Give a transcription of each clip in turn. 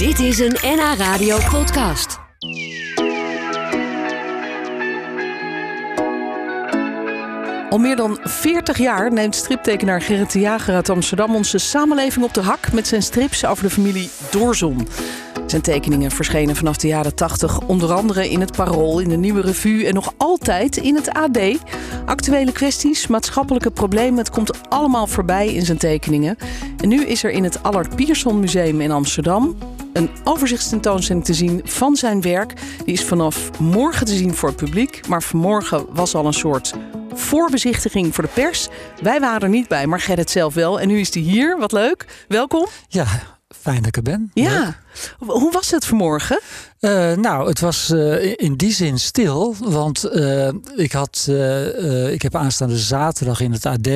Dit is een NH Radio podcast. Al meer dan 40 jaar neemt striptekenaar Gerrit de Jager uit Amsterdam onze samenleving op de hak met zijn strips over de familie Doorzon. Zijn tekeningen verschenen vanaf de jaren 80 onder andere in het Parool, in de Nieuwe Revue en nog altijd in het AD. Actuele kwesties, maatschappelijke problemen, het komt allemaal voorbij in zijn tekeningen. En nu is er in het Allard Pierson Museum in Amsterdam een overzichtstentoonstelling te zien van zijn werk. Die is vanaf morgen te zien voor het publiek, maar vanmorgen was al een soort voorbezichtiging voor de pers. Wij waren er niet bij, maar Gerrit zelf wel. En nu is hij hier. Wat leuk. Welkom. Ja, fijn dat ik er ben. Ja. Hoe was het vanmorgen? Uh, nou, het was uh, in die zin stil, want uh, ik, had, ik heb aanstaande zaterdag in het AD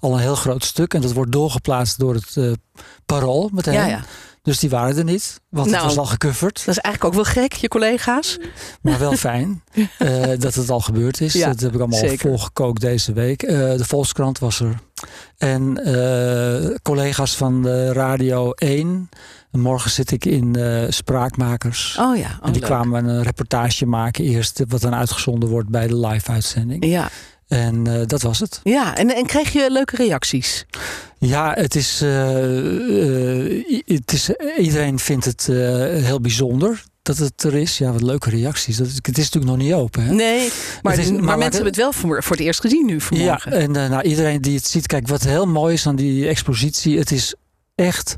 al een heel groot stuk en dat wordt doorgeplaatst door het Parool meteen. Ja, ja. Dus die waren er niet, want nou, het was al gecoverd. Dat is eigenlijk ook wel gek, je collega's. Maar wel fijn uh, dat het al gebeurd is. Ja, dat heb ik allemaal zeker. volgekookt deze week. Uh, de Volkskrant was er. En uh, collega's van de Radio 1. Morgen zit ik in Spraakmakers. Oh ja, oh, En die leuk. kwamen een reportage maken eerst, wat dan uitgezonden wordt bij de live-uitzending. Ja. En uh, dat was het. Ja, en, en kreeg je leuke reacties? Ja, het is, uh, uh, het is iedereen vindt het heel bijzonder dat het er is. Ja, wat leuke reacties. Dat, het is natuurlijk nog niet open. Hè? Nee, maar, is, maar, maar mensen hebben het wel voor, voor het eerst gezien nu vanmorgen. Ja, en nou, iedereen die het ziet. Kijk, wat heel mooi is aan die expositie. Het is echt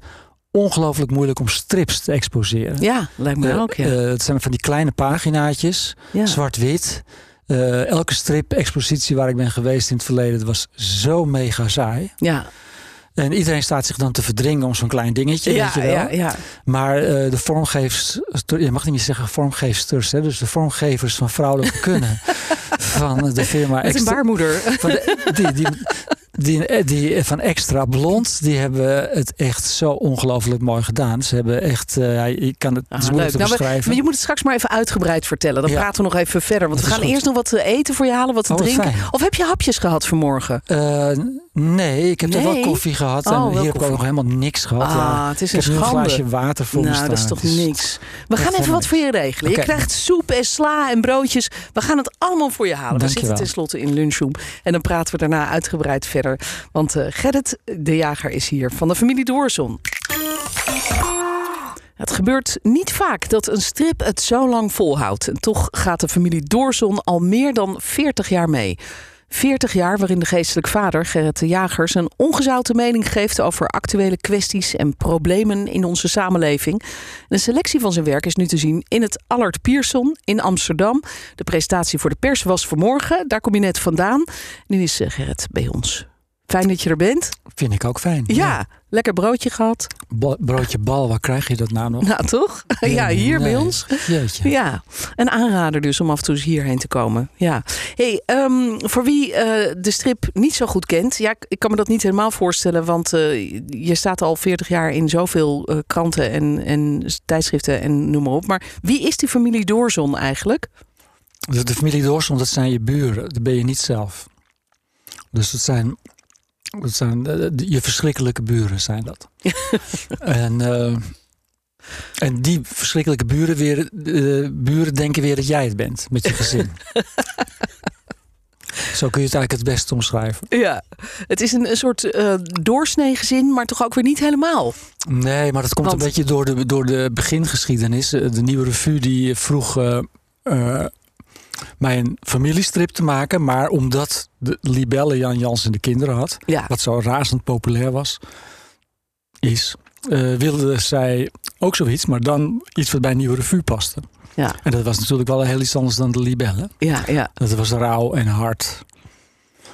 ongelooflijk moeilijk om strips te exposeren. Ja, lijkt me ook. Ja. het zijn van die kleine paginaatjes, ja. zwart-wit. Uh, elke strip-expositie waar ik ben geweest in het verleden was zo mega saai. Ja. En iedereen staat zich dan te verdringen om zo'n klein dingetje. Ja, weet je wel. ja, ja. Maar uh, de vormgevers, je mag niet meer zeggen vormgeefsters, hè, dus de vormgevers van vrouwelijke kunnen van de firma. Met een baarmoeder. Van de, die, die, die, die, van Extra Blond, die hebben het echt zo ongelooflijk mooi gedaan. Ze hebben echt, uh, je kan het, leuk. te nou, beschrijven. Maar je moet het straks maar even uitgebreid vertellen. Dan ja. praten we nog even verder. Want Dat we gaan goed. eerst nog wat te eten voor je halen, wat te Oh, drinken. Of heb je hapjes gehad vanmorgen? Uh, nee, ik heb Nee? wel koffie gehad. Oh, en wel hier heb ik ook nog helemaal niks gehad. Ah, ja. het is ik een heb glaasje water voor me nou, staan. dat is toch is- niks. We gaan even wat voor je regelen. Je krijgt soep en sla en broodjes. We gaan het allemaal voor je halen. We Dankjewel. zitten tenslotte in lunchroom. En dan praten we daarna uitgebreid verder. Want eh, Gerrit de Jager is hier van de familie Doorzon. Het gebeurt niet vaak dat een strip het zo lang volhoudt. En toch gaat de familie Doorzon al meer dan 40 jaar mee. 40 jaar waarin de geestelijk vader, Gerrit de Jager, zijn ongezouten mening geeft over actuele kwesties en problemen in onze samenleving. Een selectie van zijn werk is nu te zien in het Allard Pierson in Amsterdam. De presentatie voor de pers was vanmorgen. Daar kom je net vandaan. Nu is eh, Gerrit bij ons. Fijn dat je er bent. Vind ik ook fijn. Ja, lekker broodje gehad. Broodje bal, waar krijg je dat nou nog? Nou, toch? Ja, hier bij ons. Jeetje. Ja, een aanrader dus om af en toe eens hierheen te komen. Ja. Hey, ehm, voor wie eh, de strip niet zo goed kent, ja, ik- kan me dat niet helemaal voorstellen, want eh, je staat al 40 jaar in zoveel eh, kranten en, en tijdschriften en noem maar op. Maar wie is die familie Doorzon eigenlijk? De, de familie Doorsond, dat zijn je buren. Dat ben je niet zelf. Dus dat zijn, dat zijn eh, de- je verschrikkelijke buren zijn dat. en, eh, en die verschrikkelijke buren, weer, eh, buren denken weer dat jij het bent met je gezin. Zo kun je het eigenlijk het beste omschrijven. Ja, het is een, een soort eh doorsnee gezin, maar toch ook weer niet helemaal. Nee, maar dat komt Want- een beetje door de, door de begingeschiedenis. Eh, De nieuwe revue die vroeg eh, eh, mij een familiestrip te maken. Maar omdat de libelle Jan Jans en de kinderen had, Ja, wat zo razend populair was, is, eh wilde zij ook zoiets, maar dan iets wat bij nieuwe revue paste. ja, En dat was natuurlijk wel heel iets anders dan de libelle. ja, ja. Dat was rauw en hard,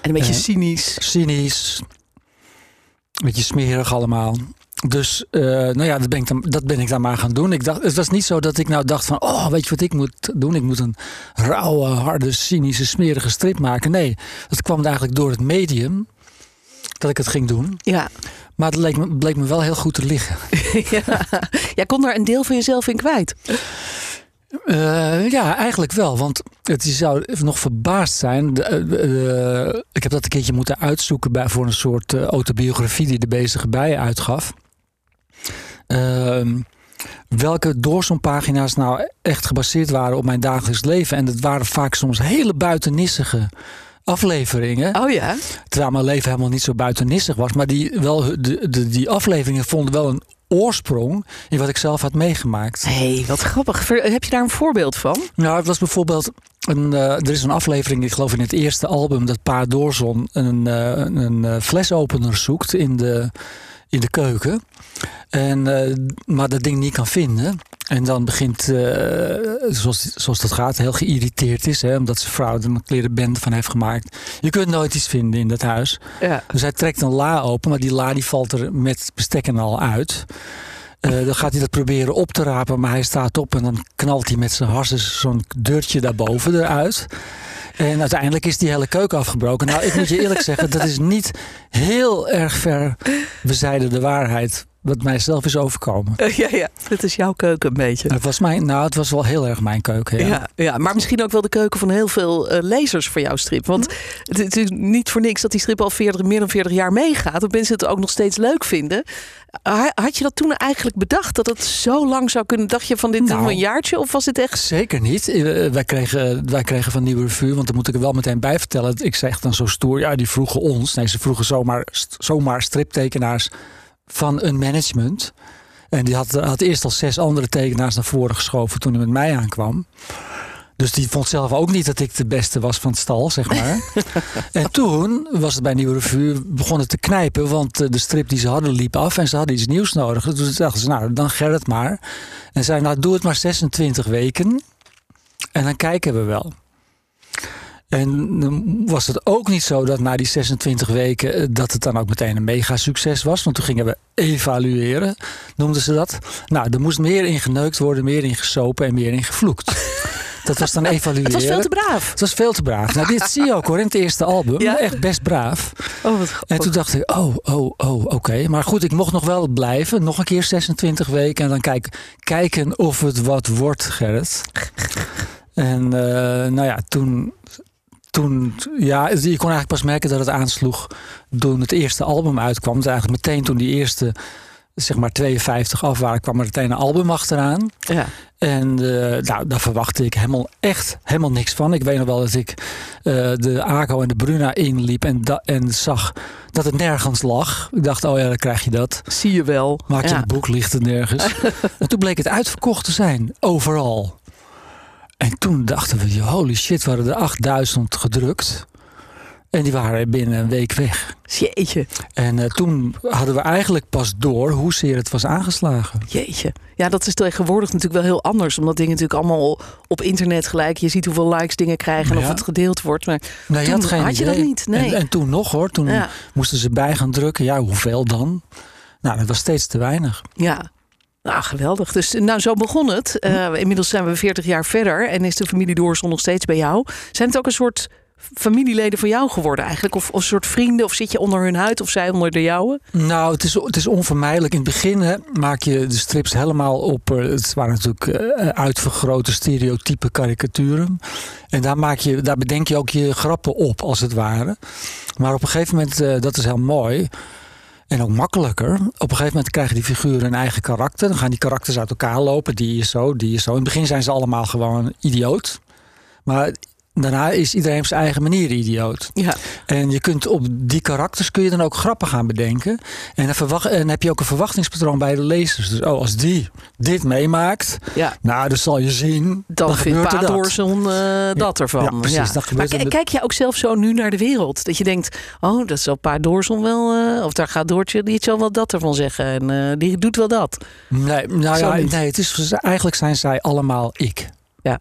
En een beetje Eh, cynisch. cynisch, een beetje smerig allemaal. Dus eh, nou ja, dat ben, ik dan, dat ben ik dan maar gaan doen. Ik dacht, het was niet zo dat ik nou dacht van... oh, weet je wat ik moet doen? Ik moet een rauwe, harde, cynische, smerige strip maken. Nee, dat kwam eigenlijk door het medium dat ik het ging doen. Ja. Maar het leek me, bleek me wel heel goed te liggen. ja. Jij kon daar een deel van jezelf in kwijt. Eh, ja, eigenlijk wel. Want het je zou nog verbaasd zijn. De, eh, ik heb dat een keertje moeten uitzoeken bij, voor een soort autobiografie die de bezige bij uitgaf. Ehm, welke doorzonpagina's nou echt gebaseerd waren op mijn dagelijks leven. En dat waren vaak soms hele buitennissige afleveringen. Oh ja? Terwijl mijn leven helemaal niet zo buitennissig was. Maar die, wel, de, de, die afleveringen vonden wel een oorsprong in wat ik zelf had meegemaakt. Hé, hey, wat grappig. Heb je daar een voorbeeld van? Nou, het was bijvoorbeeld. Een, uh, er is een aflevering, ik geloof in het eerste album, dat Pa Doorzon een, uh, een uh, flesopener zoekt in de, in de keuken. En, maar dat ding niet kan vinden. En dan begint, zoals, zoals dat gaat, heel geïrriteerd is. Hè, omdat zijn vrouw er een klerenband van heeft gemaakt. Je kunt nooit iets vinden in dat huis. Ja. Dus hij trekt een la open, maar die la die valt er met bestekken al uit. Uh, dan gaat hij dat proberen op te rapen, maar hij staat op en dan knalt hij met zijn harses zo'n deurtje daarboven eruit. En uiteindelijk is die hele keuken afgebroken. Nou, ik moet je eerlijk zeggen, dat is niet heel erg ver bezijden de waarheid. Wat mijzelf is overkomen. Uh, ja, ja, dit is jouw keuken een beetje. Het was mijn, nou, het was wel heel erg mijn keuken. Ja, ja, ja maar misschien ook wel de keuken van heel veel uh, lezers voor jouw strip. Want hm? het is niet voor niks dat die strip al 40, meer dan 40 jaar meegaat. Dat mensen het ook nog steeds leuk vinden. Had je dat toen eigenlijk bedacht dat het zo lang zou kunnen? Dacht je van dit nou, een jaartje of was het echt? Zeker niet. Wij kregen, wij kregen van Nieuwe Revue, want daar moet ik er wel meteen bij vertellen. Ik zeg dan zo stoer, ja, die vroegen ons. Nee, ze vroegen zomaar, zomaar striptekenaars van een management. En die had, had eerst al zes andere tekenaars naar voren geschoven toen hij met mij aankwam. Dus die vond zelf ook niet dat ik de beste was van het stal, zeg maar. en toen was het bij Nieuwe Revue begon het te knijpen, want eh, de strip die ze hadden liep af en ze hadden iets nieuws nodig. Dus dachten ze, nou, dan Gerrit maar. En zei, nou, doe het maar 26 weken en dan kijken we wel. En dan was het ook niet zo dat na die 26 weken dat het dan ook meteen een mega succes was. Want toen gingen we evalueren, noemden ze dat. Nou, er moest meer in geneukt worden, meer in gesopen en meer in gevloekt. Dat was dan evalueren. Het was veel te braaf. Het was veel te braaf. Nou, dit zie je ook hoor in het eerste album. Ja? Echt best braaf. Oh, wat en toen dacht ik, oh, oh, oh, oké. Okay. Maar goed, ik mocht nog wel blijven. Nog een keer 26 weken. En dan kijk, kijken of het wat wordt, Gerrit. En uh, nou ja, toen toen, ja, je kon eigenlijk pas merken dat het aansloeg toen het eerste album uitkwam. Dus eigenlijk meteen toen die eerste, zeg maar 52 af waren, kwam er meteen een album achteraan. Ja. En uh, nou, daar verwachtte ik helemaal echt helemaal niks van. Ik weet nog wel dat ik uh, de Aco en de Bruna inliep en, en zag dat het nergens lag. Ik dacht, oh ja, dan krijg je dat. Zie je wel. Maak je ja. het boek, ligt er nergens. en toen bleek het uitverkocht te zijn, overal. En toen dachten we, holy shit, waren er 8000 gedrukt. En die waren binnen een week weg. Jeetje. En uh, toen hadden we eigenlijk pas door hoezeer het was aangeslagen. Jeetje. Ja, dat is tegenwoordig natuurlijk wel heel anders. Omdat dingen natuurlijk allemaal op internet gelijk. Je ziet hoeveel likes dingen krijgen en ja. of het gedeeld wordt. Maar nee, toen had, geen had je dat niet. Nee. En, en, toen nog hoor. Toen Ja. moesten ze bij gaan drukken. Ja, hoeveel dan? Nou, dat was steeds te weinig. Ja. Nou, geweldig. Dus nou, zo begon het. Uh, inmiddels zijn we 40 jaar verder en is de familie Doorzon nog steeds bij jou. Zijn het ook een soort familieleden van jou geworden eigenlijk? Of, of een soort vrienden? Of zit je onder hun huid of zij onder de jouwe? Nou, het is, het is onvermijdelijk. In het begin hè, maak je de strips helemaal op. Uh, het waren natuurlijk uitvergrote stereotype karikaturen. En daar, maak je, daar bedenk je ook je grappen op, als het ware. Maar op een gegeven moment, dat is heel mooi. En ook makkelijker. Op een gegeven moment krijgen die figuren een eigen karakter. Dan gaan die karakters uit elkaar lopen. Die is zo, die is zo. In het begin zijn ze allemaal gewoon idioot. Maar daarna is iedereen op zijn eigen manier idioot. Ja. En je kunt op die karakters kun je dan ook grappen gaan bedenken. En dan, verwacht, en heb je ook een verwachtingspatroon bij de lezers. Dus oh, als die dit meemaakt, Ja. nou, dan zal je zien. Dan, Dan vindt gebeurt er Pa dat. Eh, dat ervan. ja, precies, dat gebeurt maar k- met- kijk je ook zelf zo nu naar de wereld? Dat je denkt, oh, dat zal Pa Doorzon wel... eh, of daar gaat Doortje, die zal wel dat ervan zeggen. En eh, die doet wel dat. Nee, nou Zo ja, niet. nee het is, eigenlijk zijn zij allemaal ik. Ja.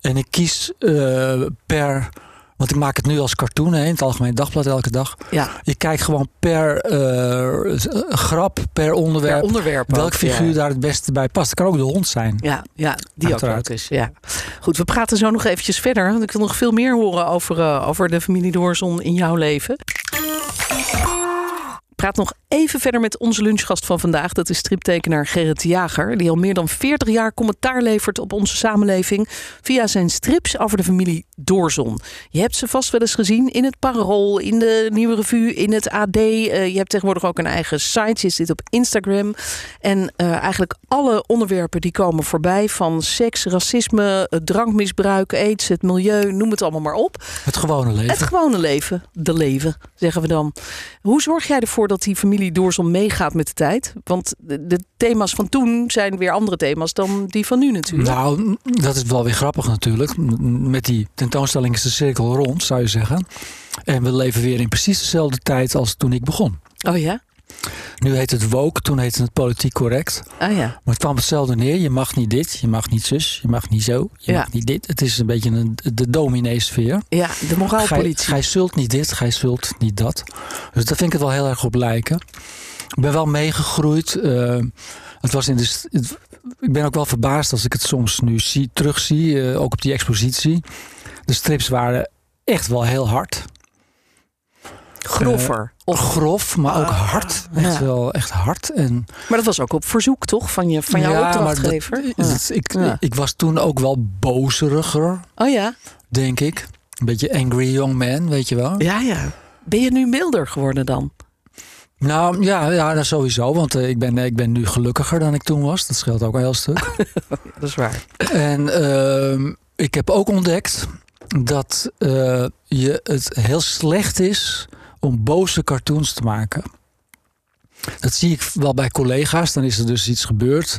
En ik kies eh, per. Want ik maak het nu als cartoon hè, in het Algemeen Dagblad elke dag. Ja, Ik kijk gewoon per eh, grap, per onderwerp. per onderwerp welk ook, figuur ja. daar het beste bij past. Het kan ook de hond zijn. Ja, ja die Uiteraard. ook dus. Ja. Goed, we praten zo nog eventjes verder. Want ik wil nog veel meer horen over, eh, over de familie Doorzon in jouw leven. Praat nog even verder met onze lunchgast van vandaag. Dat is striptekenaar Gerrit Jager. Die al meer dan 40 jaar commentaar levert op onze samenleving. Via zijn strips over de familie Doorzon. Je hebt ze vast wel eens gezien in het Parool, in de Nieuwe Revue, in het AD. Uh, je hebt tegenwoordig ook een eigen site. Je zit op Instagram. En uh, eigenlijk alle onderwerpen die komen voorbij. Van seks, racisme, drankmisbruik, aids, het milieu. Noem het allemaal maar op. Het gewone leven. Het gewone leven. De leven, zeggen we dan. Hoe zorg jij ervoor dat die familie Doorzon meegaat met de tijd? Want de, de, thema's van toen zijn weer andere thema's dan die van nu natuurlijk. Nou, dat is wel weer grappig natuurlijk. Met die tentoonstelling is de cirkel rond, zou je zeggen. En we leven weer in precies dezelfde tijd als toen ik begon. Oh ja? Nu heet het woke, toen heette het politiek correct. Ah ja. Maar het kwam hetzelfde neer. Je mag niet dit, je mag niet zus, je mag niet zo, je Ja. mag niet dit. Het is een beetje een, de dominee-sfeer. Ja, de moraalpolitie. Gij, zult niet dit, gij zult niet dat. Dus daar vind ik het wel heel erg op lijken. Ik ben wel meegegroeid. eh, het was in de, het- ik ben ook wel verbaasd als ik het soms nu zie, terugzie, eh, ook op die expositie. De strips waren echt wel heel hard. Groffer. Of grof, maar ook Ah, hard. Echt ja. wel echt hard. En Maar dat was ook op verzoek, toch? Van, je, van jouw Ja, maar dat- opdrachtgever? Ja. ik, ik was toen ook wel bozeriger, Oh ja? denk ik. Een beetje angry young man, weet je wel. Ja, ja. Ben je nu milder geworden dan? Nou ja, ja dat sowieso. Want eh, ik, ben, ik ben nu gelukkiger dan ik toen was. Dat scheelt ook een heel stuk. Dat is waar. en ehm, ik heb ook ontdekt dat eh, je het heel slecht is om boze cartoons te maken. Dat zie ik wel bij collega's. Dan is er dus iets gebeurd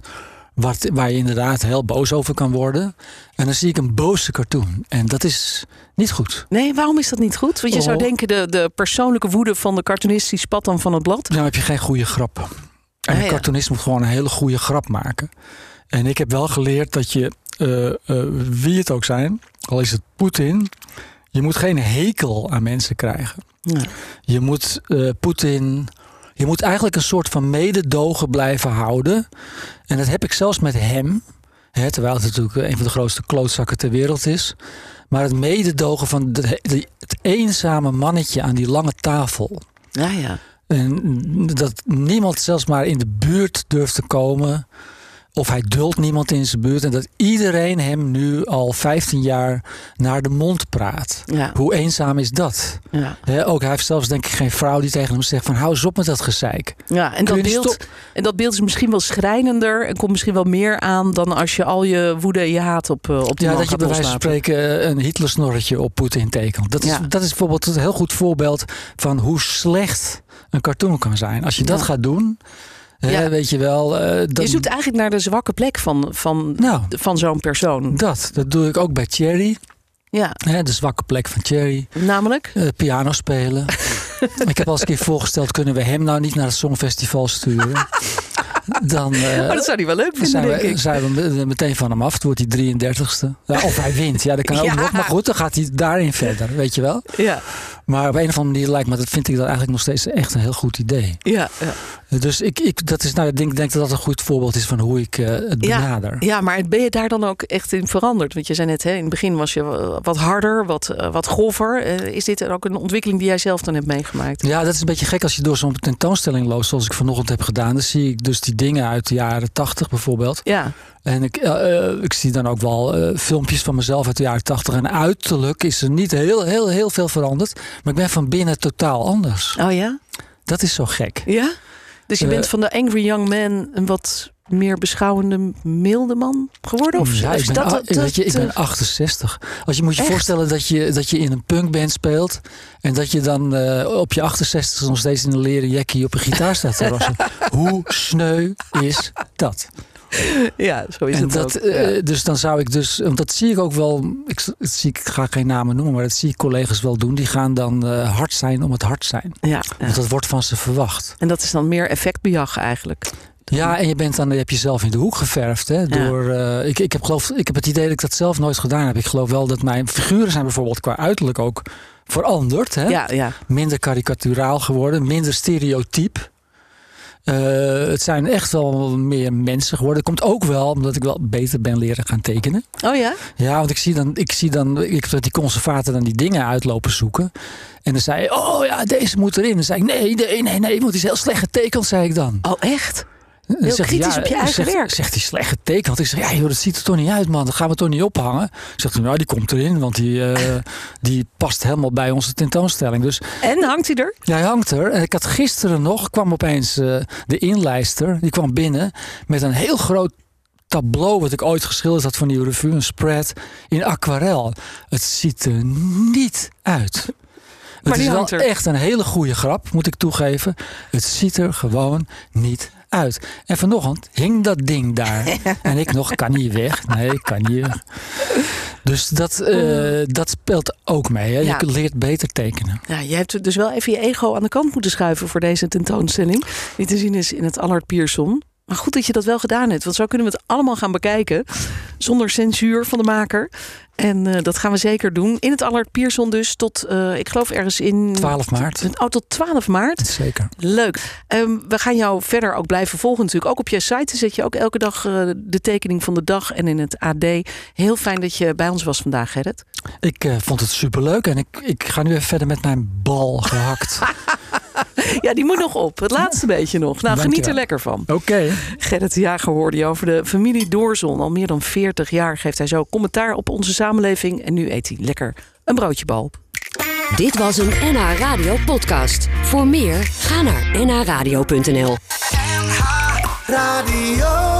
wat, waar je inderdaad heel boos over kan worden. En dan zie ik een boze cartoon. En dat is niet goed. Nee, waarom is dat niet goed? Want je zou Oh. denken, de, de persoonlijke woede van de cartoonist... die spat dan van het blad. Dan heb je geen goede grap. En Ah, een ja. cartoonist moet gewoon een hele goede grap maken. En ik heb wel geleerd dat je, eh, eh, wie het ook zijn, al is het Poetin, je moet geen hekel aan mensen krijgen. Ja. Je moet eh, Poetin, je moet eigenlijk een soort van mededogen blijven houden. En dat heb ik zelfs met hem. Hè, terwijl het natuurlijk een van de grootste klootzakken ter wereld is. Maar het mededogen van de- de- het eenzame mannetje aan die lange tafel. Ja, ja. En dat niemand zelfs maar in de buurt durft te komen. Of hij duldt niemand in zijn buurt. En dat iedereen hem nu al 15 jaar naar de mond praat. Ja, Hoe eenzaam is dat? ja. Ook hij heeft zelfs denk ik geen vrouw die tegen hem zegt van hou eens op met dat gezeik. ja en, dat beeld, en dat beeld is misschien wel schrijnender... en komt misschien wel meer aan dan als je al je woede en je haat op, eh, op die Ja, man dat je bij wijze van spreken eh, een Hitlersnorretje op Poetin tekent. Dat is, Ja. dat is bijvoorbeeld een heel goed voorbeeld van hoe slecht een cartoon kan zijn. Als je dat gaat doen, hè, weet je wel. eh, dan, Je zoekt eigenlijk naar de zwakke plek van, van, nou, van zo'n persoon. dat, dat doe ik ook bij Thierry. Ja, Hè, de zwakke plek van Thierry. namelijk? Eh, piano spelen. ik heb al eens een keer voorgesteld, kunnen we hem nou niet naar het Songfestival sturen? Dan eh, Maar Oh, dat zou hij wel leuk vinden, zijn, denk we, ik. zijn we me- meteen van hem af. Het wordt hij 33ste. Ja, of hij wint. Ja, dat kan ook Ja. nog. Maar goed, dan gaat hij daarin verder. Weet je wel? Ja, Maar op een of andere manier lijkt me, dat vind ik dat eigenlijk nog steeds echt een heel goed idee. ja, ja. Dus ik, ik, dat is, nou, ik denk, denk dat dat een goed voorbeeld is van hoe ik eh, het benader. Ja, maar ben je daar dan ook echt in veranderd? Want je zei net, hè, in het begin was je wat harder, wat, eh, wat grover. Eh, is dit ook een ontwikkeling die jij zelf dan hebt meegemaakt? Ja, dat is een beetje gek als je door zo'n tentoonstelling loopt, zoals ik vanochtend heb gedaan. Dan zie ik dus die dingen uit de jaren tachtig bijvoorbeeld. Ja, En ik, ik zie dan ook wel filmpjes van mezelf uit de jaren tachtig. En uiterlijk is er niet heel, heel, heel veel veranderd. Maar ik ben van binnen totaal anders. oh ja? Dat is zo gek. Ja? Dus je Eh, bent van de angry young man een wat meer beschouwende, milde man geworden? Of, Ja, ik ben, dat, dat- je, ik ben 68. Als je moet je Echt? voorstellen dat je, dat je in een punkband speelt. En dat je dan eh, op je 68 nog steeds in een leren jackie op een gitaar staat te rassen. Hoe sneu is dat? Ja, zo is en het dat, ook. Ja. eh, dus dan zou ik dus, want dat zie ik ook wel, ik, zie, ik ga geen namen noemen, maar dat zie ik collega's wel doen. Die gaan dan eh, hard zijn om het hard zijn. ja, ja. Want dat wordt van ze verwacht. En dat is dan meer effectbejag eigenlijk. Ja, en je bent dan, je hebt jezelf in de hoek geverfd. Hè, door, eh, ik, ik, heb geloof, ik heb het idee dat ik dat zelf nooit gedaan heb. Ik geloof wel dat mijn figuren zijn bijvoorbeeld qua uiterlijk ook veranderd. Hè? Ja, ja. Minder karikaturaal geworden, minder stereotyp. Eh, het zijn echt wel meer mensen geworden. Dat komt ook wel omdat ik wel beter ben leren gaan tekenen. Oh ja? Ja, want ik zie dan, ik zie dan, ik heb dat die conservator dan die dingen uitlopen zoeken. En dan zei hij, oh ja, deze moet erin. Dan zei ik, nee, nee, nee, nee, want die is heel slecht getekend, zei ik dan. Oh echt? Heel zegt kritisch op je eigen zegt, werk. Zegt hij slecht getekend. Ik zeg, ja joh, dat ziet er toch niet uit man. Dat gaan we toch niet ophangen. Zegt hij, nou die komt erin. Want die, eh, die past helemaal bij onze tentoonstelling. Dus En hangt hij er? ja, hij hangt er. En ik had gisteren nog, kwam opeens eh, de inlijster. Die kwam binnen met een heel groot tableau wat ik ooit geschilderd had van die revue. Een spread in aquarel. Het ziet er niet uit. Maar het die is wel echt een hele goede grap, moet ik toegeven. Het ziet er gewoon niet uit. En vanochtend hing dat ding daar. en ik nog, kan niet weg. Nee, ik kan niet weg. Dus dat, eh, dat speelt ook mee. Hè? Ja. Je leert beter tekenen. Ja, je hebt dus wel even je ego aan de kant moeten schuiven voor deze tentoonstelling. Die te zien is in het Allard Pierson. Maar goed dat je dat wel gedaan hebt. Want zo kunnen we het allemaal gaan bekijken. Zonder censuur van de maker. En eh, dat gaan we zeker doen. In het Allard Pierson dus tot, eh, ik geloof ergens in... 12 maart. Oh, tot 12 maart. Zeker. Leuk. Ehm, we gaan jou verder ook blijven volgen natuurlijk. Ook op je site zet je ook elke dag eh, de tekening van de dag. En in het AD. Heel fijn dat je bij ons was vandaag, Gerrit. Ik vond het superleuk en ik, ik ga nu even verder met mijn bal gehakt. Ja, die moet nog op. Het laatste beetje nog. Nou, geniet er lekker van. Oké. Gerrit de Jager hoorde je over de familie Doorzon. Al meer dan 40 jaar geeft hij zo commentaar op onze samenleving. En nu eet hij lekker een broodje bal. Dit was een NH Radio podcast. Voor meer, ga naar nhradio.nl. Radio.